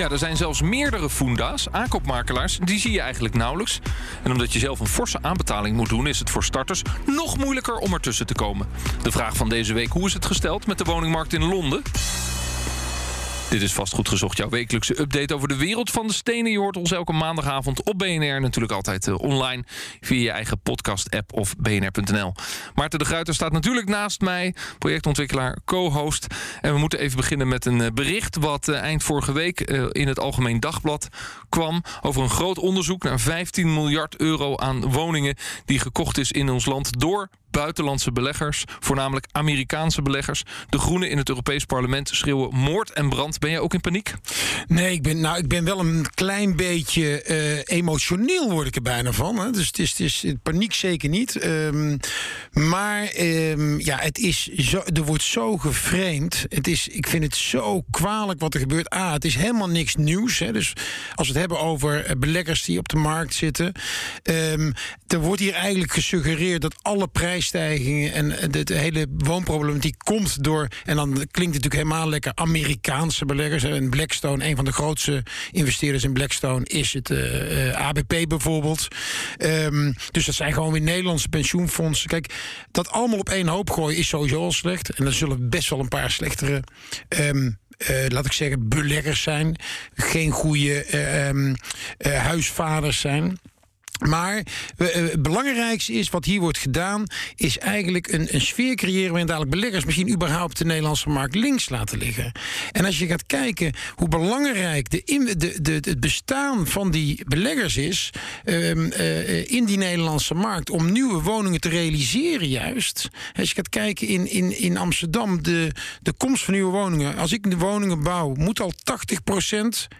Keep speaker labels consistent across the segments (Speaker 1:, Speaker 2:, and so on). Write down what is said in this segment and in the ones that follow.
Speaker 1: Ja, er zijn zelfs meerdere funda's, aankoopmakelaars, die zie je eigenlijk nauwelijks. En omdat je zelf een forse aanbetaling moet doen, is het voor starters nog moeilijker om ertussen te komen. De vraag van deze week: hoe is het gesteld met de woningmarkt in Londen? Dit is vast goed gezocht, jouw wekelijkse update over de wereld van de stenen. Je hoort ons elke maandagavond op BNR. Natuurlijk altijd uh, online via je eigen podcast-app of bnr.nl. Maarten de Gruiter staat natuurlijk naast mij, projectontwikkelaar, co-host. En we moeten even beginnen met een uh, bericht wat uh, eind vorige week in het Algemeen Dagblad kwam over een groot onderzoek naar 15 miljard euro aan woningen die gekocht is in ons land door buitenlandse beleggers, voornamelijk Amerikaanse beleggers. De Groenen in het Europees Parlement schreeuwen moord en brand. Ben jij ook in paniek?
Speaker 2: Nee, ik ben, nou, ik ben wel een klein beetje uh, emotioneel, word ik er bijna van. Hè. Dus het is, het is paniek zeker niet. Um, maar um, ja, het is zo, er wordt zo geframed. Het is, ik vind het zo kwalijk wat er gebeurt. A, het is helemaal niks nieuws. Hè. Dus als we het hebben over beleggers die op de markt zitten. Um, er wordt hier eigenlijk gesuggereerd dat alle prijsstijgingen en de, hele woonproblematiek komt door. En dan klinkt het natuurlijk helemaal lekker Amerikaanse beleggers. En Blackstone, een van de grootste investeerders in Blackstone, is het uh, uh, ABP bijvoorbeeld. Um, dus dat zijn gewoon weer Nederlandse pensioenfondsen. Kijk, dat allemaal op één hoop gooien is sowieso al slecht. En er zullen best wel een paar slechtere. Um, uh, laat ik zeggen, beleggers zijn. Geen goede uh, huisvaders zijn. Maar het belangrijkste is, wat hier wordt gedaan, is eigenlijk een, een sfeer creëren waarin dadelijk beleggers misschien überhaupt de Nederlandse markt links laten liggen. En als je gaat kijken hoe belangrijk de, de, de, het bestaan van die beleggers is um, uh, in die Nederlandse markt om nieuwe woningen te realiseren, juist. Als je gaat kijken in, in, in Amsterdam, de, de komst van nieuwe woningen. Als ik de woningen bouw, moet al 80%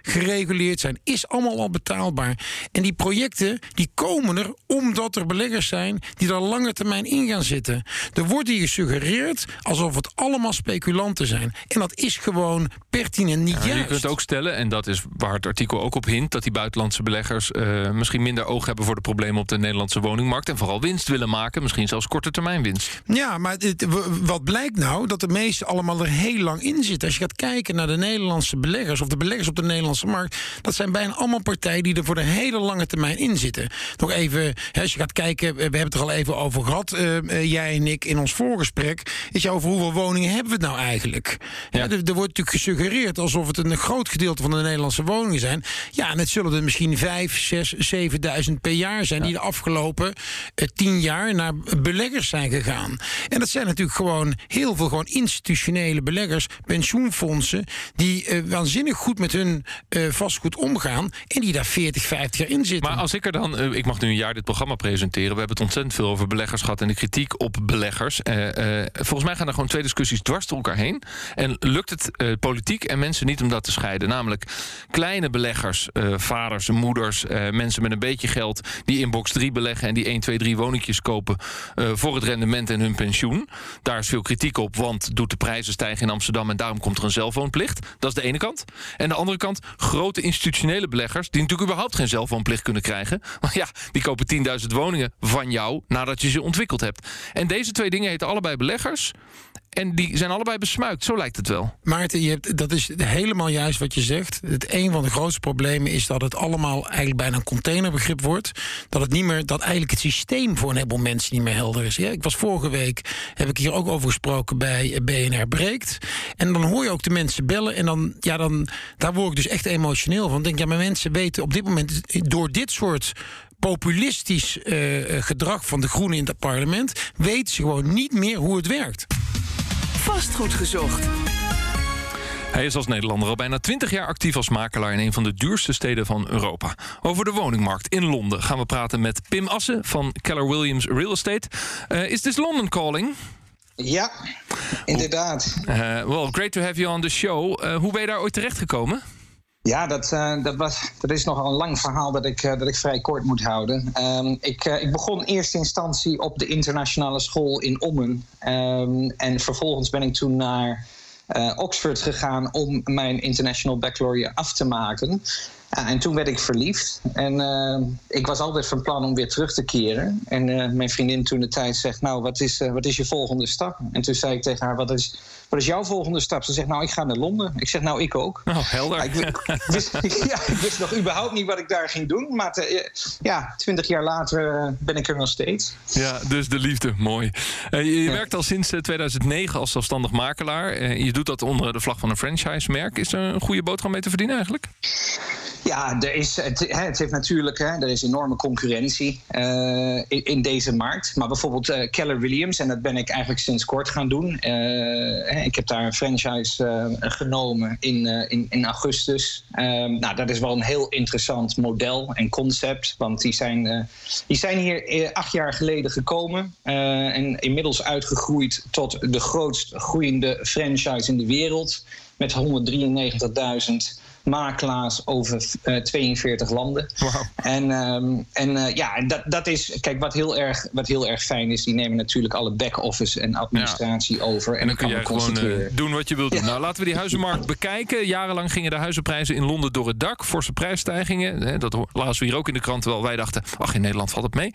Speaker 2: gereguleerd zijn. Is allemaal al betaalbaar. En die projecten, die komen er omdat er beleggers zijn die daar lange termijn in gaan zitten. Er wordt hier gesuggereerd alsof het allemaal speculanten zijn. En dat is gewoon pertinent niet ja, juist.
Speaker 1: Je kunt ook stellen, en dat is waar het artikel ook op hint... dat die buitenlandse beleggers uh, misschien minder oog hebben... voor de problemen op de Nederlandse woningmarkt... en vooral winst willen maken, misschien zelfs korte termijn winst.
Speaker 2: Ja, maar het, wat blijkt nou? Dat de meesten allemaal er heel lang in zitten. Als je gaat kijken naar de Nederlandse beleggers... of de beleggers op de Nederlandse markt... dat zijn bijna allemaal partijen die er voor de hele lange termijn in zitten nog even, als je gaat kijken, we hebben het er al even over gehad, uh, jij en ik in ons voorgesprek, is over hoeveel woningen hebben we het nou eigenlijk? Ja. Er, er, wordt natuurlijk gesuggereerd alsof het een groot gedeelte van de Nederlandse woningen zijn. Ja, en het zullen er misschien 5, 6, 7000 per jaar zijn ja. die de afgelopen uh, 10 jaar naar beleggers zijn gegaan. En dat zijn natuurlijk gewoon heel veel gewoon institutionele beleggers, pensioenfondsen, die uh, waanzinnig goed met hun vastgoed omgaan en die daar 40, 50 jaar in zitten.
Speaker 1: Maar als ik er dan ik mag nu een jaar dit programma presenteren. We hebben het ontzettend veel over beleggers gehad en de kritiek op beleggers. Uh, uh, volgens mij gaan er gewoon twee discussies dwars door elkaar heen. En lukt het politiek en mensen niet om dat te scheiden? Namelijk kleine beleggers, vaders, moeders, mensen met een beetje geld die in box 3 beleggen en die 1, 2, 3 woningjes kopen voor het rendement en hun pensioen. Daar is veel kritiek op, want doet de prijzen stijgen in Amsterdam en daarom komt er een zelfwoonplicht. Dat is de ene kant. En de andere kant, grote institutionele beleggers die natuurlijk überhaupt geen zelfwoonplicht kunnen krijgen. Ja, die kopen 10.000 woningen van jou nadat je ze ontwikkeld hebt. En deze twee dingen heten allebei beleggers. En die zijn allebei besmuikt, zo lijkt het wel.
Speaker 2: Maarten, je hebt, dat is helemaal juist wat je zegt. Het een van de grootste problemen is dat het allemaal eigenlijk bijna een containerbegrip wordt. Dat het niet meer, dat eigenlijk het systeem voor een heleboel mensen niet meer helder is. Ja, ik was vorige week, heb ik hier ook over gesproken bij BNR Breekt. En dan hoor je ook de mensen bellen. En dan, ja, dan, daar word ik dus echt emotioneel van. Ik denk, ja, maar mensen weten op dit moment door dit soort populistisch uh, gedrag van de Groenen in het parlement weten ze gewoon niet meer hoe het werkt.
Speaker 3: Vastgoed gezocht.
Speaker 1: Hij is als Nederlander al bijna 20 jaar actief als makelaar in een van de duurste steden van Europa. Over de woningmarkt in Londen gaan we praten met Pim Assen van Keller Williams Real Estate. Uh, is this London calling?
Speaker 4: Ja, inderdaad.
Speaker 1: Uh, well, great to have you on the show. Uh, hoe ben je daar ooit terecht gekomen?
Speaker 4: Ja, dat, uh, dat, was, dat is nogal een lang verhaal dat ik, uh, dat ik vrij kort moet houden. Um, ik, uh, ik begon in eerste instantie op de internationale school in Ommen. Um, en vervolgens ben ik toen naar Oxford gegaan om mijn International Baccalaureate af te maken. Ja, en toen werd ik verliefd. En ik was altijd van plan om weer terug te keren. En mijn vriendin toen de tijd zegt: Nou, wat is, wat is je volgende stap? En toen zei ik tegen haar: Wat is wat is jouw volgende stap? Ze zegt, nou, ik ga naar Londen. Ik zeg, nou, ik ook.
Speaker 1: Oh, helder.
Speaker 4: Ja, ik, wist, ja, ik wist nog überhaupt niet wat ik daar ging doen. Maar te, ja, twintig jaar later eh, ben ik er nog steeds.
Speaker 1: Ja, dus de liefde, mooi. Je, je ja. werkt al sinds 2009 als zelfstandig makelaar. Je doet dat onder de vlag van een franchise-merk. Is er een goede boterham mee te verdienen eigenlijk?
Speaker 4: Ja, er is, het, het heeft natuurlijk hè, er is enorme concurrentie uh, in, deze markt. Maar bijvoorbeeld uh, Keller Williams, en dat ben ik eigenlijk sinds kort gaan doen. Uh, ik heb daar een franchise genomen in, in, in augustus. Ehm, nou, dat is wel een heel interessant model en concept. Want die zijn, die zijn hier acht jaar geleden gekomen. en inmiddels uitgegroeid tot de grootst groeiende franchise in de wereld. Met 193.000 makelaars over uh, 42 landen.
Speaker 1: Wow.
Speaker 4: En, um, en uh, ja, dat, dat is, kijk, wat heel, erg, wat heel erg fijn is, die nemen natuurlijk alle back-office en administratie ja. over. En,
Speaker 1: en dan kun
Speaker 4: je
Speaker 1: gewoon uh, doen wat je wilt doen. Ja. Nou, laten we die huizenmarkt bekijken. Jarenlang gingen de huizenprijzen in Londen door het dak. Forse prijsstijgingen. Dat lazen we hier ook in de krant, terwijl wij dachten, ach, in Nederland valt het mee.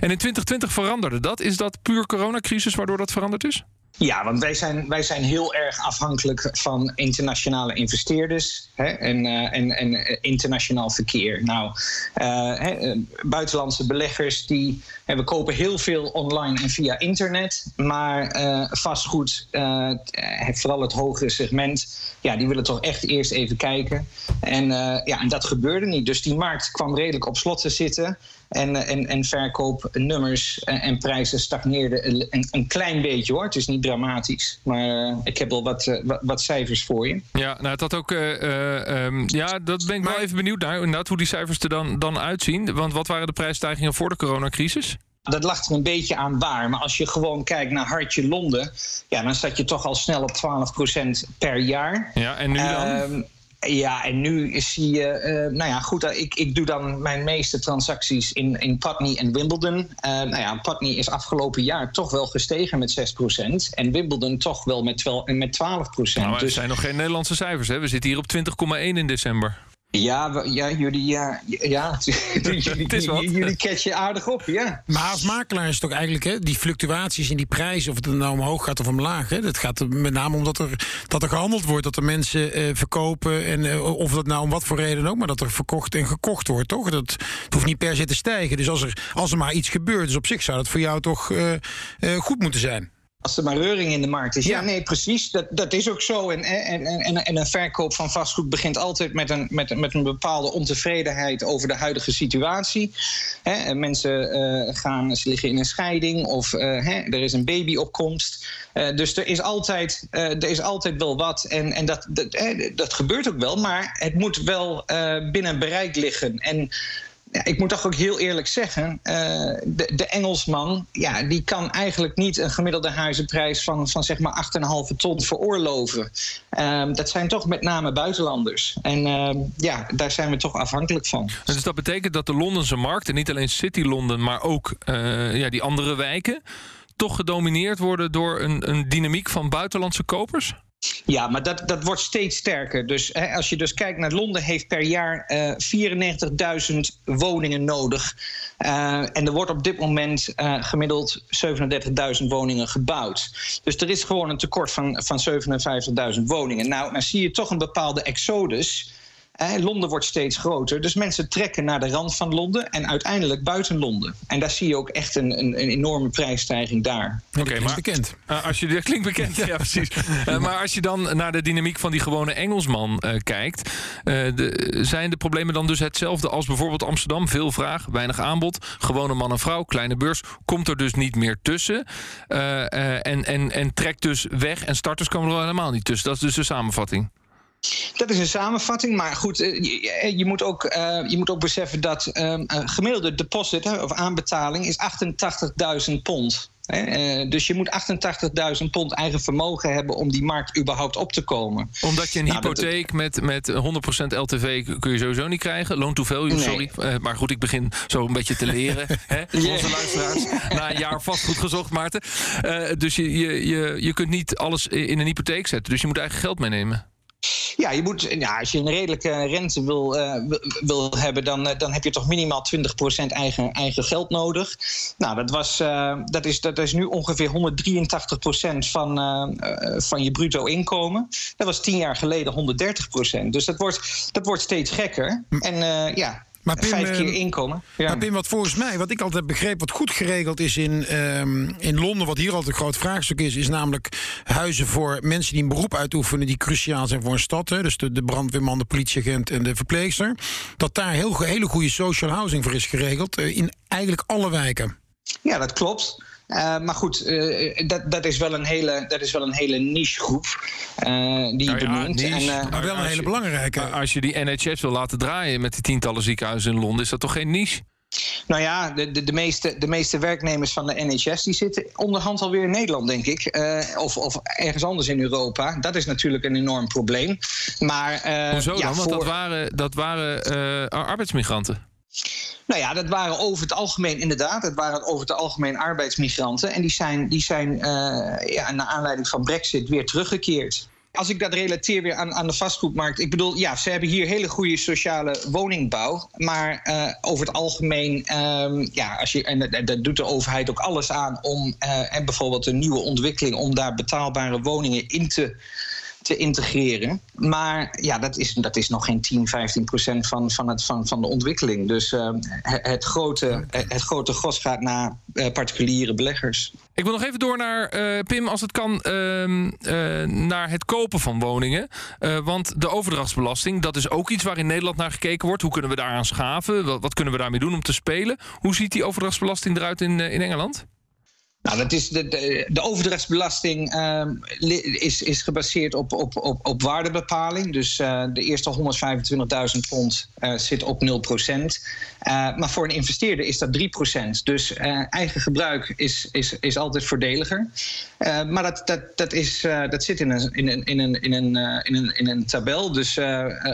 Speaker 1: En in 2020 veranderde dat. Is dat puur coronacrisis waardoor dat veranderd is?
Speaker 4: Ja, want wij zijn, wij zijn heel erg afhankelijk van internationale investeerders hè, en, uh, en, en internationaal verkeer. Nou, uh, hè, buitenlandse beleggers die hè, we kopen heel veel online en via internet, maar uh, vastgoed, vooral het hogere segment, ja, die willen toch echt eerst even kijken. En, ja, en dat gebeurde niet. Dus die markt kwam redelijk op slot te zitten. En, en, en verkoopnummers en, en prijzen stagneerden een, een, klein beetje hoor. Het is niet dramatisch. Maar uh, ik heb wel wat, uh, wat, wat, cijfers voor je.
Speaker 1: Ja, nou, het had ook. Uh, um, ja, dat ben ik maar, wel even benieuwd naar. Inderdaad, hoe die cijfers er dan, dan uitzien. Want wat waren de prijsstijgingen voor de coronacrisis?
Speaker 4: Dat lag er een beetje aan waar. Maar als je gewoon kijkt naar Hartje Londen, ja, dan zat je toch al snel op 12% per jaar.
Speaker 1: Ja, en nu dan?
Speaker 4: Uh, ja, en nu zie je, uh, nou ja, goed, ik, ik doe dan mijn meeste transacties in, in Putney en Wimbledon. Uh, nou ja, Putney is afgelopen jaar toch wel gestegen met 6%. En Wimbledon toch wel met, 12%. Met 12%.
Speaker 1: Nou, er
Speaker 4: dus,
Speaker 1: zijn nog geen Nederlandse cijfers, hè? We zitten hier op 20,1 in december.
Speaker 4: Ja, ja, jullie, ja, ja, jullie, jullie catchen aardig op, ja.
Speaker 2: Maar als makelaar is het toch eigenlijk hè, die fluctuaties in die prijzen, of het nou omhoog gaat of omlaag. Hè, dat gaat met name omdat er, dat er gehandeld wordt, dat er mensen eh, verkopen. En, eh, of dat nou om wat voor reden ook, maar dat er verkocht en gekocht wordt, toch? Dat het hoeft niet per se te stijgen. Dus als er, als er maar iets gebeurt, dus op zich zou dat voor jou toch uh, uh, goed moeten zijn.
Speaker 4: Als er maar reuring in de markt is. Ja, ja nee, precies. Dat, dat is ook zo. En, en, en, en een verkoop van vastgoed begint altijd met een, met, met een bepaalde ontevredenheid over de huidige situatie. Hè, mensen uh, gaan, ze liggen in een scheiding of uh, hè, er is een babyopkomst. Uh, dus er is, altijd, er is altijd wel wat. En, en dat, dat, dat gebeurt ook wel, maar het moet wel binnen bereik liggen. En ja, ik moet toch ook heel eerlijk zeggen, uh, de, de, Engelsman, ja, die kan eigenlijk niet een gemiddelde huizenprijs van, van zeg maar 8,5 ton veroorloven. Uh, dat zijn toch met name buitenlanders. En uh, ja, daar zijn we toch afhankelijk van.
Speaker 1: Dus dat betekent dat de Londense markt, en niet alleen City Londen, maar ook eh, ja, die andere wijken, toch gedomineerd worden door een, een dynamiek van buitenlandse kopers?
Speaker 4: Ja, maar dat, dat wordt steeds sterker. Dus hè, als je dus kijkt naar Londen, heeft per jaar uh, 94.000 woningen nodig. Uh, en er wordt op dit moment uh, gemiddeld 37.000 woningen gebouwd. Dus er is gewoon een tekort van, van 57.000 woningen. Nou, dan zie je toch een bepaalde exodus. Eh, Londen wordt steeds groter, dus mensen trekken naar de rand van Londen en uiteindelijk buiten Londen. En daar zie je ook echt een, een, een enorme prijsstijging daar.
Speaker 2: Oké, okay, maar bekend.
Speaker 1: Uh, als je, dat klinkt bekend, ja, precies. Uh, maar als je dan naar de dynamiek van die gewone Engelsman uh, kijkt, de, zijn de problemen dan dus hetzelfde als bijvoorbeeld Amsterdam? Veel vraag, weinig aanbod, gewone man en vrouw, kleine beurs, komt er dus niet meer tussen. en, en, en trekt dus weg en starters komen er helemaal niet tussen. Dat is dus de samenvatting.
Speaker 4: Dat is een samenvatting, maar goed, je, je moet, ook, uh, je moet ook beseffen dat um, gemiddelde deposit hè, of aanbetaling is 88.000 pond. Dus je moet 88.000 pond eigen vermogen hebben om die markt überhaupt op te komen.
Speaker 1: Omdat je een nou, hypotheek met, met 100% LTV kun je sowieso niet krijgen. Loan to value, sorry. Uh, maar goed, ik begin zo een beetje te leren. hè? Onze luisteraars. Na een jaar vast goed gezocht, Maarten. Uh, dus je, je, je, je kunt niet alles in een hypotheek zetten. Dus je moet eigen geld meenemen.
Speaker 4: Ja, je moet, ja, als je een redelijke rente wil, uh, wil hebben, dan, uh, dan heb je toch minimaal 20% eigen, eigen geld nodig. Nou, dat, was, uh, dat, is, dat is nu ongeveer 183% van, van je bruto inkomen. Dat was tien jaar geleden 130%. Dus dat wordt, dat wordt steeds gekker. En ja, maar Pim, vijf keer ehm, inkomen.
Speaker 2: Ja. Maar Pim, wat volgens mij, wat ik altijd begreep, wat goed geregeld is in, um, in Londen, wat hier altijd een groot vraagstuk is, is namelijk huizen voor mensen die een beroep uitoefenen die cruciaal zijn voor een stad. Hè, dus de, de brandweerman, de politieagent en de verpleegster. Dat daar heel, hele goede social housing voor is geregeld uh, in eigenlijk alle wijken.
Speaker 4: Ja, dat klopt. Uh, maar goed, uh, dat, dat, is wel een hele, dat is wel een hele niche groep uh, die nou je benoemt.
Speaker 2: En, maar wel een hele belangrijke.
Speaker 1: Als je die NHS wil laten draaien met die tientallen ziekenhuizen in Londen, is dat toch geen niche?
Speaker 4: Nou ja, de, de, de, meeste, de meeste werknemers van de NHS die zitten onderhand alweer in Nederland, denk ik. of, of ergens anders in Europa. Dat is natuurlijk een enorm probleem. Maar,
Speaker 1: Hoezo
Speaker 4: ja,
Speaker 1: dan? Want dat waren, dat waren arbeidsmigranten.
Speaker 4: Nou ja, dat waren over het algemeen inderdaad. Dat waren over het algemeen arbeidsmigranten. En die zijn, die zijn uh, ja, naar aanleiding van Brexit weer teruggekeerd. Als ik dat relateer weer aan, aan de vastgoedmarkt. Ik bedoel, ja, ze hebben hier hele goede sociale woningbouw. Maar uh, over het algemeen, um, ja, als je, en daar doet de overheid ook alles aan om uh, en bijvoorbeeld een nieuwe ontwikkeling om daar betaalbare woningen in te te integreren. Maar ja, dat is, dat is nog geen 10, 15 procent van, van, het, van, van de ontwikkeling. Dus uh, het, grote, het grote gros gaat naar uh, particuliere beleggers.
Speaker 1: Ik wil nog even door naar, uh, Pim, als het kan, ehm, naar het kopen van woningen. want de overdrachtsbelasting, dat is ook iets waar in Nederland naar gekeken wordt. Hoe kunnen we daaraan schaven? Wat, wat kunnen we daarmee doen om te spelen? Hoe ziet die overdrachtsbelasting eruit in, in Engeland?
Speaker 4: Nou, dat is de, de, overdrachtsbelasting uh, is, is gebaseerd op, op, op, op waardebepaling. Dus uh, de eerste 125.000 pond uh, zit op 0% maar voor een investeerder is dat 3% Dus eigen gebruik is, is, is altijd voordeliger. maar dat, dat, dat, is, dat zit in een, in in een, in een, in een, in een tabel. Dus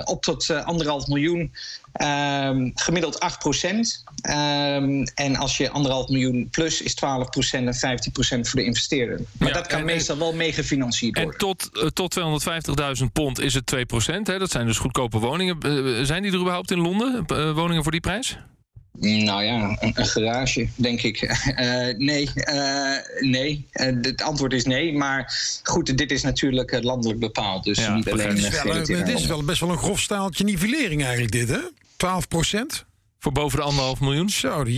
Speaker 4: op tot anderhalf miljoen Um, gemiddeld 8 procent. Um, en als je anderhalf miljoen plus is 12 procent en 15 procent voor de investeerder. Maar ja, dat kan en, meestal wel meegefinancierd worden.
Speaker 1: En tot, uh, tot 250.000 pond is het 2 procent. Dat zijn dus goedkope woningen. Uh, zijn die er überhaupt in Londen? Uh, woningen voor die prijs?
Speaker 4: Nou ja, een, een garage, denk ik. Uh, nee, uh, nee. Uh, het antwoord is nee. Maar goed, dit is natuurlijk landelijk bepaald. Dus ja, niet alleen. Het
Speaker 2: is, wel, het is wel best wel een grof staaltje nivellering eigenlijk, dit, hè? 12 procent?
Speaker 1: Voor boven de anderhalf miljoen?
Speaker 2: Zo, de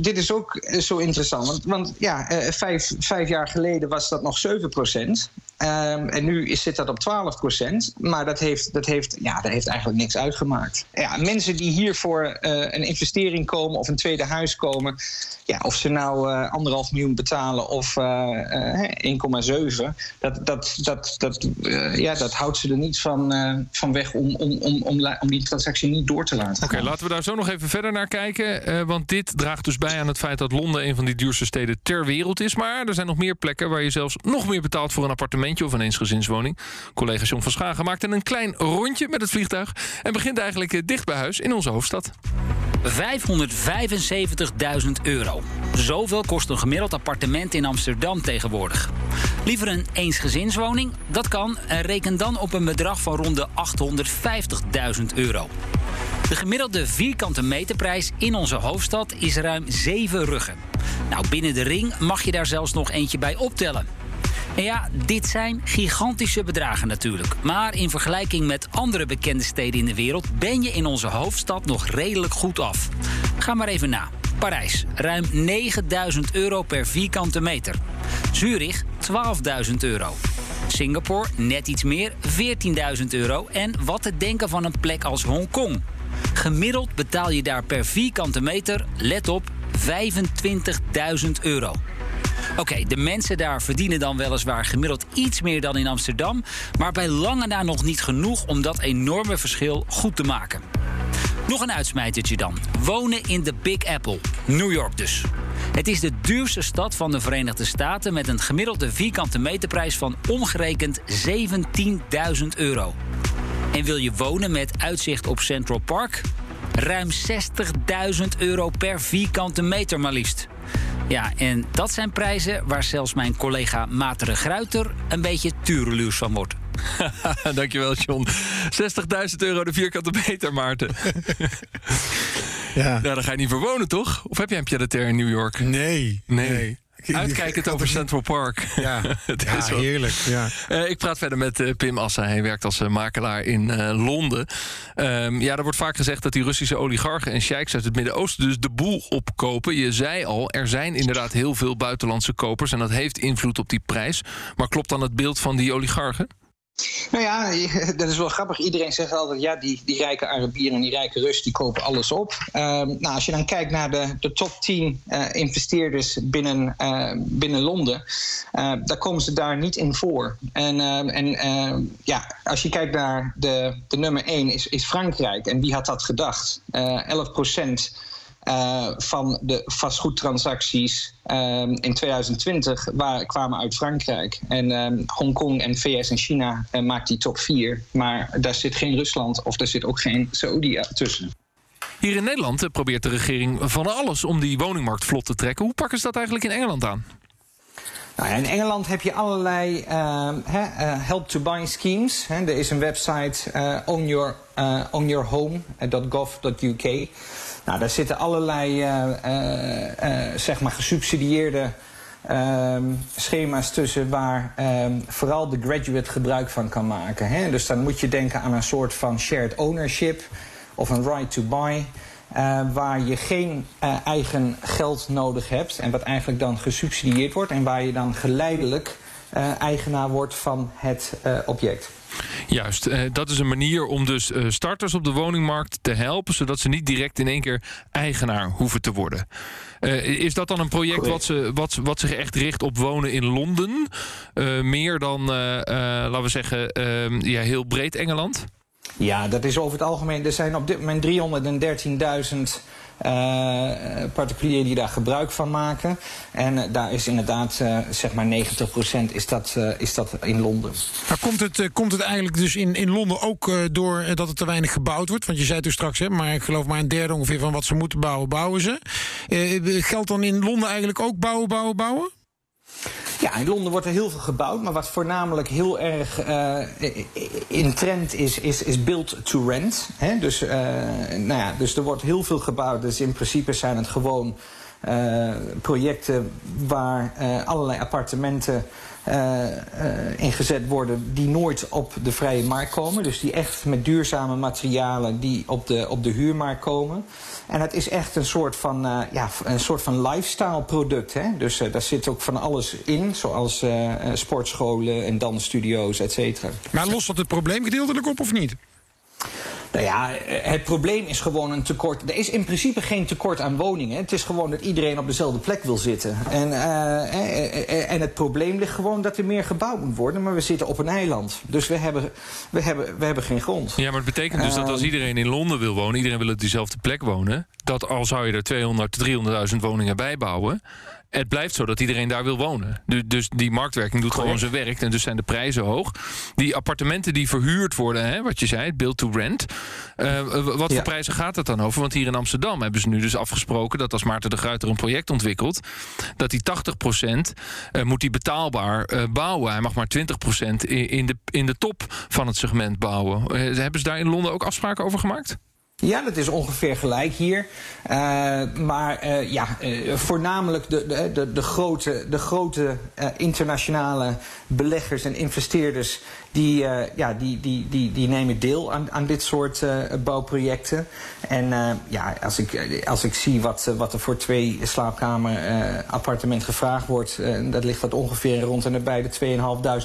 Speaker 4: dit is ook zo interessant. Want, want ja, uh, vijf, vijf, jaar geleden was dat nog 7 procent. Um, en nu zit dat op 12 procent. Maar dat heeft, dat, heeft, ja, dat heeft eigenlijk niks uitgemaakt. Ja, mensen die hier voor uh, een investering komen of een tweede huis komen... Ja, of ze nou uh, anderhalf miljoen betalen of 1,7... dat, dat, dat, dat, ja, dat houdt ze er niet van, van weg om, om, om, om, om die transactie niet door te laten
Speaker 1: Oké, laten we daar zo nog even verder naar kijken. want dit draagt dus bij aan het feit dat Londen... een van die duurste steden ter wereld is. Maar er zijn nog meer plekken waar je zelfs nog meer betaalt voor een appartement of een eensgezinswoning. Collega John van Schagen maakte een klein rondje met het vliegtuig... en begint eigenlijk eh, dicht bij huis in onze hoofdstad.
Speaker 5: 575.000 euro. Zoveel kost een gemiddeld appartement in Amsterdam tegenwoordig. Liever een eensgezinswoning? Dat kan en reken dan op een bedrag van rond de 850.000 euro. De gemiddelde vierkante meterprijs in onze hoofdstad is ruim 7 ruggen. Nou, binnen de ring mag je daar zelfs nog eentje bij optellen. En ja, dit zijn gigantische bedragen natuurlijk. Maar in vergelijking met andere bekende steden in de wereld ben je in onze hoofdstad nog redelijk goed af. Ga maar even na. Parijs, ruim 9000 euro per vierkante meter. Zurich, 12.000 euro. Singapore, net iets meer, 14.000 euro. En wat te denken van een plek als Hongkong. Gemiddeld betaal je daar per vierkante meter, let op, 25.000 euro. Oké, de mensen daar verdienen dan weliswaar gemiddeld iets meer dan in Amsterdam, maar bij lange na nog niet genoeg om dat enorme verschil goed te maken. Nog een uitsmijtertje dan. Wonen in de Big Apple, New York dus. Het is de duurste stad van de Verenigde Staten met een gemiddelde vierkante meterprijs van omgerekend 17.000 euro. En wil je wonen met uitzicht op Central Park? Ruim 60.000 euro per vierkante meter maar liefst. Ja, en dat zijn prijzen waar zelfs mijn collega Matere Gruiter een beetje tureluurs van wordt.
Speaker 1: Dankjewel, John. 60.000 euro de vierkante meter, Maarten. ja. daar ga je niet voor wonen, toch? Of heb jij een pied in New York?
Speaker 2: Nee.
Speaker 1: Nee. nee. Uitkijkend over Central Park.
Speaker 2: Ja, ja heerlijk. Ja.
Speaker 1: Uh, ik praat verder met uh, Pim Assa. Hij werkt als uh, makelaar in Londen. Um, ja, er wordt vaak gezegd dat die Russische oligarchen en sheiks uit het Midden-Oosten dus de boel opkopen. Je zei al, er zijn inderdaad heel veel buitenlandse kopers en dat heeft invloed op die prijs. Maar klopt dan het beeld van die oligarchen?
Speaker 4: Nou ja, dat is wel grappig. Iedereen zegt altijd, ja, die, die rijke Arabieren en die rijke Rus, die kopen alles op. Um, nou, als je dan kijkt naar de, de top 10 uh, eh, investeerders binnen, uh, binnen Londen, uh, daar komen ze daar niet in voor. En, ehm, en ehm, ja, als je kijkt naar de, de nummer 1 is, is Frankrijk. En wie had dat gedacht? 11 procent uh, van de vastgoedtransacties um, in 2020 waar, kwamen uit Frankrijk. En um, Hongkong en VS en China uh, maakt die top 4. Maar daar zit geen Rusland of daar zit ook geen Saudi tussen.
Speaker 1: Hier in Nederland eh, probeert de regering van alles om die woningmarkt vlot te trekken. Hoe pakken ze dat eigenlijk in Engeland aan?
Speaker 4: Nou ja, in Engeland heb je allerlei uh, help to buy schemes. He, er is een website uh, own your, uh, ownyourhome.gov.uk. Nou, daar zitten allerlei uh, uh, zeg maar gesubsidieerde ehm, schema's tussen waar ehm, vooral de graduate gebruik van kan maken. Hè? Dus dan moet je denken aan een soort van shared ownership of een right to buy. Waar je geen eigen geld nodig hebt en wat eigenlijk dan gesubsidieerd wordt en waar je dan geleidelijk uh, eigenaar wordt van het object.
Speaker 1: Juist, eh, dat is een manier om dus eh, starters op de woningmarkt te helpen, zodat ze niet direct in één keer eigenaar hoeven te worden. Uh, is dat dan een project wat, ze, wat, wat zich echt richt op wonen in Londen? meer dan, laten we zeggen, ehm, ja, heel breed Engeland?
Speaker 4: Ja, dat is over het algemeen. Er zijn op dit moment 313.000 uh, particulieren die daar gebruik van maken. En uh, daar is inderdaad, uh, zeg maar 90% is dat, is dat in Londen.
Speaker 2: Maar komt het, komt het eigenlijk dus in, in Londen ook door dat er te weinig gebouwd wordt? Want je zei toen straks, hè, maar ik geloof maar een derde ongeveer van wat ze moeten bouwen, bouwen ze. geldt dan in Londen eigenlijk ook bouwen, bouwen, bouwen?
Speaker 4: Ja, in Londen wordt er heel veel gebouwd, maar wat voornamelijk heel erg uh, in trend is, is, is build to rent. Hè? Dus, uh, nou ja, dus er wordt heel veel gebouwd, dus in principe zijn het gewoon uh, projecten waar allerlei appartementen ingezet worden die nooit op de vrije markt komen. Dus die echt met duurzame materialen die op de, op de huurmarkt komen. En het is echt een soort van, uh, ja, een soort van lifestyle product. Hè? Dus daar zit ook van alles in, zoals sportscholen en dansstudio's, et cetera.
Speaker 2: Maar lost dat het probleem gedeeltelijk op of niet?
Speaker 4: Nou ja, het probleem is gewoon een tekort. Er is in principe geen tekort aan woningen. Het is gewoon dat iedereen op dezelfde plek wil zitten. En, uh, en het probleem ligt gewoon dat er meer gebouwd moet worden. Maar we zitten op een eiland. Dus we hebben, we hebben, we hebben geen grond.
Speaker 1: Ja, maar het betekent dus dat als ehm, iedereen in Londen wil wonen... iedereen wil op dezelfde plek wonen... dat al zou je er 200, 300.000 woningen bij bouwen het blijft zo dat iedereen daar wil wonen. Dus die marktwerking doet gewoon zijn werk en dus zijn de prijzen hoog. Die appartementen die verhuurd worden, hè, wat je zei, build to rent. Uh, wat voor prijzen gaat het dan over? Want hier in Amsterdam hebben ze nu dus afgesproken dat als Maarten de Gruiter een project ontwikkelt, dat die 80% uh, moet die betaalbaar uh, bouwen. Hij mag maar 20% in, in, de, in de top van het segment bouwen. hebben ze daar in Londen ook afspraken over gemaakt?
Speaker 4: Ja, dat is ongeveer gelijk hier. Uh, maar uh, ja, uh, voornamelijk de, de, de, grote, de grote internationale beleggers en investeerders die, ja, die, die, die, die nemen deel aan, aan dit soort bouwprojecten. En ja, als ik, als ik zie wat, wat er voor twee slaapkamer appartement gevraagd wordt, dat ligt dat ongeveer rond en nabij de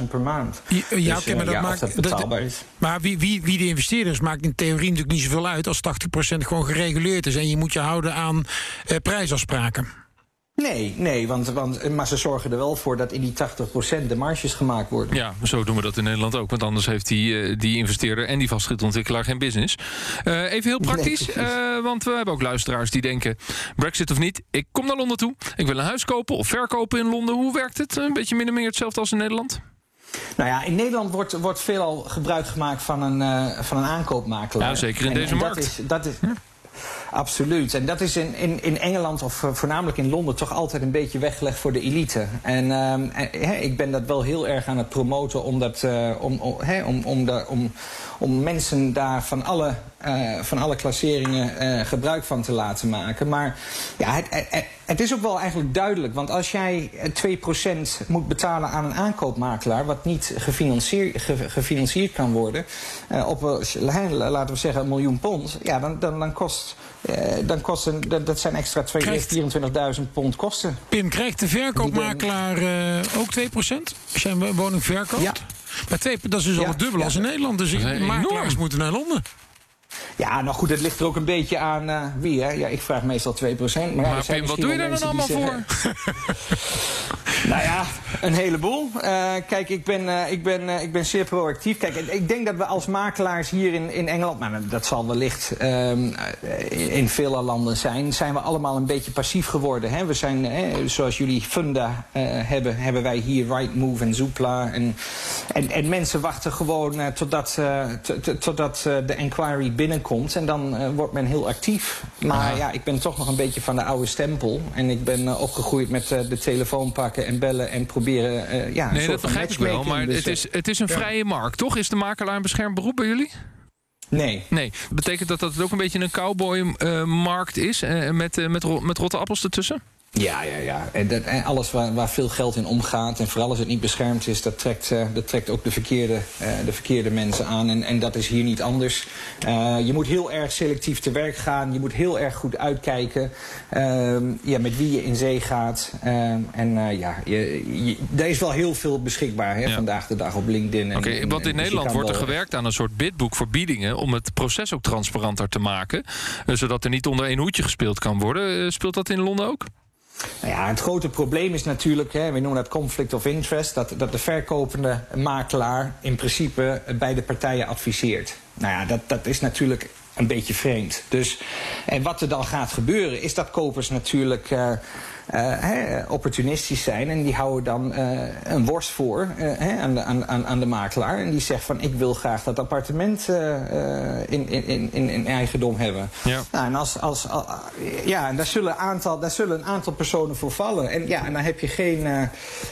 Speaker 4: 2.500 per maand. Ja,
Speaker 2: dus, oké, maar dat maakt
Speaker 4: dat betaalbaar is.
Speaker 2: Maar wie, wie, wie de investeerders maakt in theorie natuurlijk niet zoveel uit als 80% gewoon gereguleerd is en je moet je houden aan prijsafspraken.
Speaker 4: Nee, nee want, want, maar ze zorgen er wel voor dat in die 80% de marges gemaakt worden.
Speaker 1: Ja, zo doen we dat in Nederland ook. Want anders heeft die, uh, die investeerder en die vastgoedontwikkelaar geen business. Uh, even heel praktisch, nee, uh, want we hebben ook luisteraars die denken... Brexit of niet, ik kom naar Londen toe. Ik wil een huis kopen of verkopen in Londen. Hoe werkt het? Een beetje min of meer hetzelfde als in Nederland?
Speaker 4: Nou ja, in Nederland wordt, wordt veelal gebruik gemaakt van een, van een aankoopmakelaar.
Speaker 1: Ja, zeker in
Speaker 4: en,
Speaker 1: deze
Speaker 4: en
Speaker 1: markt.
Speaker 4: Dat is, dat is, ja. Absoluut. En dat is in, in, in Engeland of voornamelijk in Londen toch altijd een beetje weggelegd voor de elite. En uh, he, ik ben dat wel heel erg aan het promoten om, dat, uh, om, om, he, om, om, de, om, om mensen daar van alle, uh, van alle klasseringen gebruik van te laten maken. Maar ja, het, het, het is ook wel eigenlijk duidelijk. Want als jij 2% moet betalen aan een aankoopmakelaar... wat niet gefinancierd, gefinancierd kan worden... op, laten we zeggen, een miljoen pond... ja, dan, dan, dan kost... Uh, dan kosten, dat, dat zijn extra 24.000 pond kosten.
Speaker 2: Pim, krijgt de verkoopmakelaar uh, ook 2% als jij een woning verkoopt?
Speaker 4: Ja.
Speaker 2: Maar twee, dat is dus al het dubbel ja. als in Nederland. Dus makelaars moeten naar Londen.
Speaker 4: Ja, nou goed, het ligt er ook een beetje aan uh, wie, hè? Ja, ik vraag meestal 2%. Maar,
Speaker 1: maar
Speaker 4: ja,
Speaker 1: Pim, wat doe je er dan allemaal voor?
Speaker 4: nou ja, een heleboel. Uh, kijk, ik ben, uh, ik, ben, uh, ik ben zeer proactief. Kijk, ik denk dat we als makelaars hier in, in Engeland... maar dat zal wellicht um, in vele landen zijn... zijn we allemaal een beetje passief geworden. Hè? We zijn, zoals jullie Funda hebben... hebben wij hier Rightmove en Zoopla. En, en, en mensen wachten gewoon totdat, totdat de inquiry binnenkomt. En dan wordt men heel actief. Maar ja. ja, ik ben toch nog een beetje van de oude stempel. En ik ben opgegroeid met de telefoon pakken en bellen en proberen. Uh, ja,
Speaker 1: nee, dat begrijp ik wel. Maar
Speaker 4: dus,
Speaker 1: het, is, het is een ja. vrije markt, toch? Is de makelaar een beschermd beroep bij jullie?
Speaker 4: Nee.
Speaker 1: Nee. Betekent dat dat het ook een beetje een cowboy-markt uh, is? Uh, met, met, met rotte appels ertussen?
Speaker 4: Ja, ja, ja. En, dat, en alles waar, waar, veel geld in omgaat... en vooral als het niet beschermd is... dat trekt, uh, dat trekt ook de verkeerde, uh, de verkeerde mensen aan. En, en dat is hier niet anders. Uh, je moet heel erg selectief te werk gaan. Je moet heel erg goed uitkijken... ja, met wie je in zee gaat. en ja, je, je, er is wel heel veel beschikbaar hè, ja. vandaag de dag op LinkedIn.
Speaker 1: Oké, okay, want in Nederland wordt er gewerkt aan een soort bidboek voor biedingen... om het proces ook transparanter te maken. zodat er niet onder één hoedje gespeeld kan worden. speelt dat in Londen ook?
Speaker 4: Nou ja, het grote probleem is natuurlijk, hè, we noemen dat conflict of interest, dat, dat de verkopende makelaar in principe beide partijen adviseert. Nou ja, dat, dat is natuurlijk een beetje vreemd. Dus, en wat er dan gaat gebeuren, is dat kopers natuurlijk. Uh, he, opportunistisch zijn. En die houden dan uh, een worst voor he, aan, de, aan, aan de makelaar. En die zegt van ik wil graag dat appartement in, in, in, in eigendom hebben.
Speaker 1: Ja.
Speaker 4: Nou, en als, als, ja, en daar zullen, een aantal, daar zullen een aantal personen voor vallen. En ja, en dan heb je geen.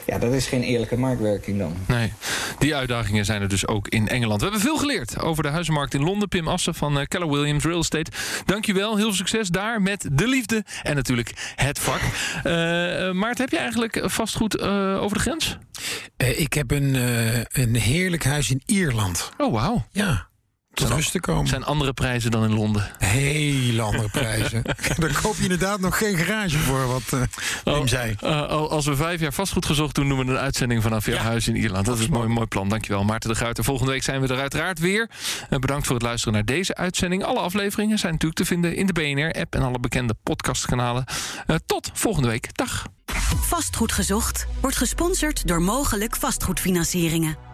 Speaker 4: ja, dat is geen eerlijke marktwerking dan.
Speaker 1: Nee, die uitdagingen zijn er dus ook in Engeland. We hebben veel geleerd over de huizenmarkt in Londen. Pim Assen van Keller Williams Real Estate. Dankjewel, heel veel succes daar met de liefde en natuurlijk het vak. Uh, Maart, heb je eigenlijk vastgoed uh, over de grens?
Speaker 2: Uh, ik heb een, een heerlijk huis in Ierland.
Speaker 1: Oh, wauw.
Speaker 2: Ja. Tot
Speaker 1: zijn,
Speaker 2: rust te komen.
Speaker 1: zijn andere prijzen dan in Londen?
Speaker 2: Hele andere prijzen. Daar koop je inderdaad nog geen garage voor, wat uh, Wim
Speaker 1: oh,
Speaker 2: zei.
Speaker 1: Uh, als we vijf jaar vastgoed gezocht doen, doen we een uitzending vanaf jouw ja. huis in Ierland. Dat is een mooi, mooi plan. Dankjewel, Maarten de Gruiter. Volgende week zijn we er uiteraard weer. Uh, bedankt voor het luisteren naar deze uitzending. Alle afleveringen zijn natuurlijk te vinden in de BNR-app en alle bekende podcastkanalen. tot volgende week. Dag.
Speaker 6: Vastgoed gezocht wordt gesponsord door mogelijk vastgoedfinancieringen.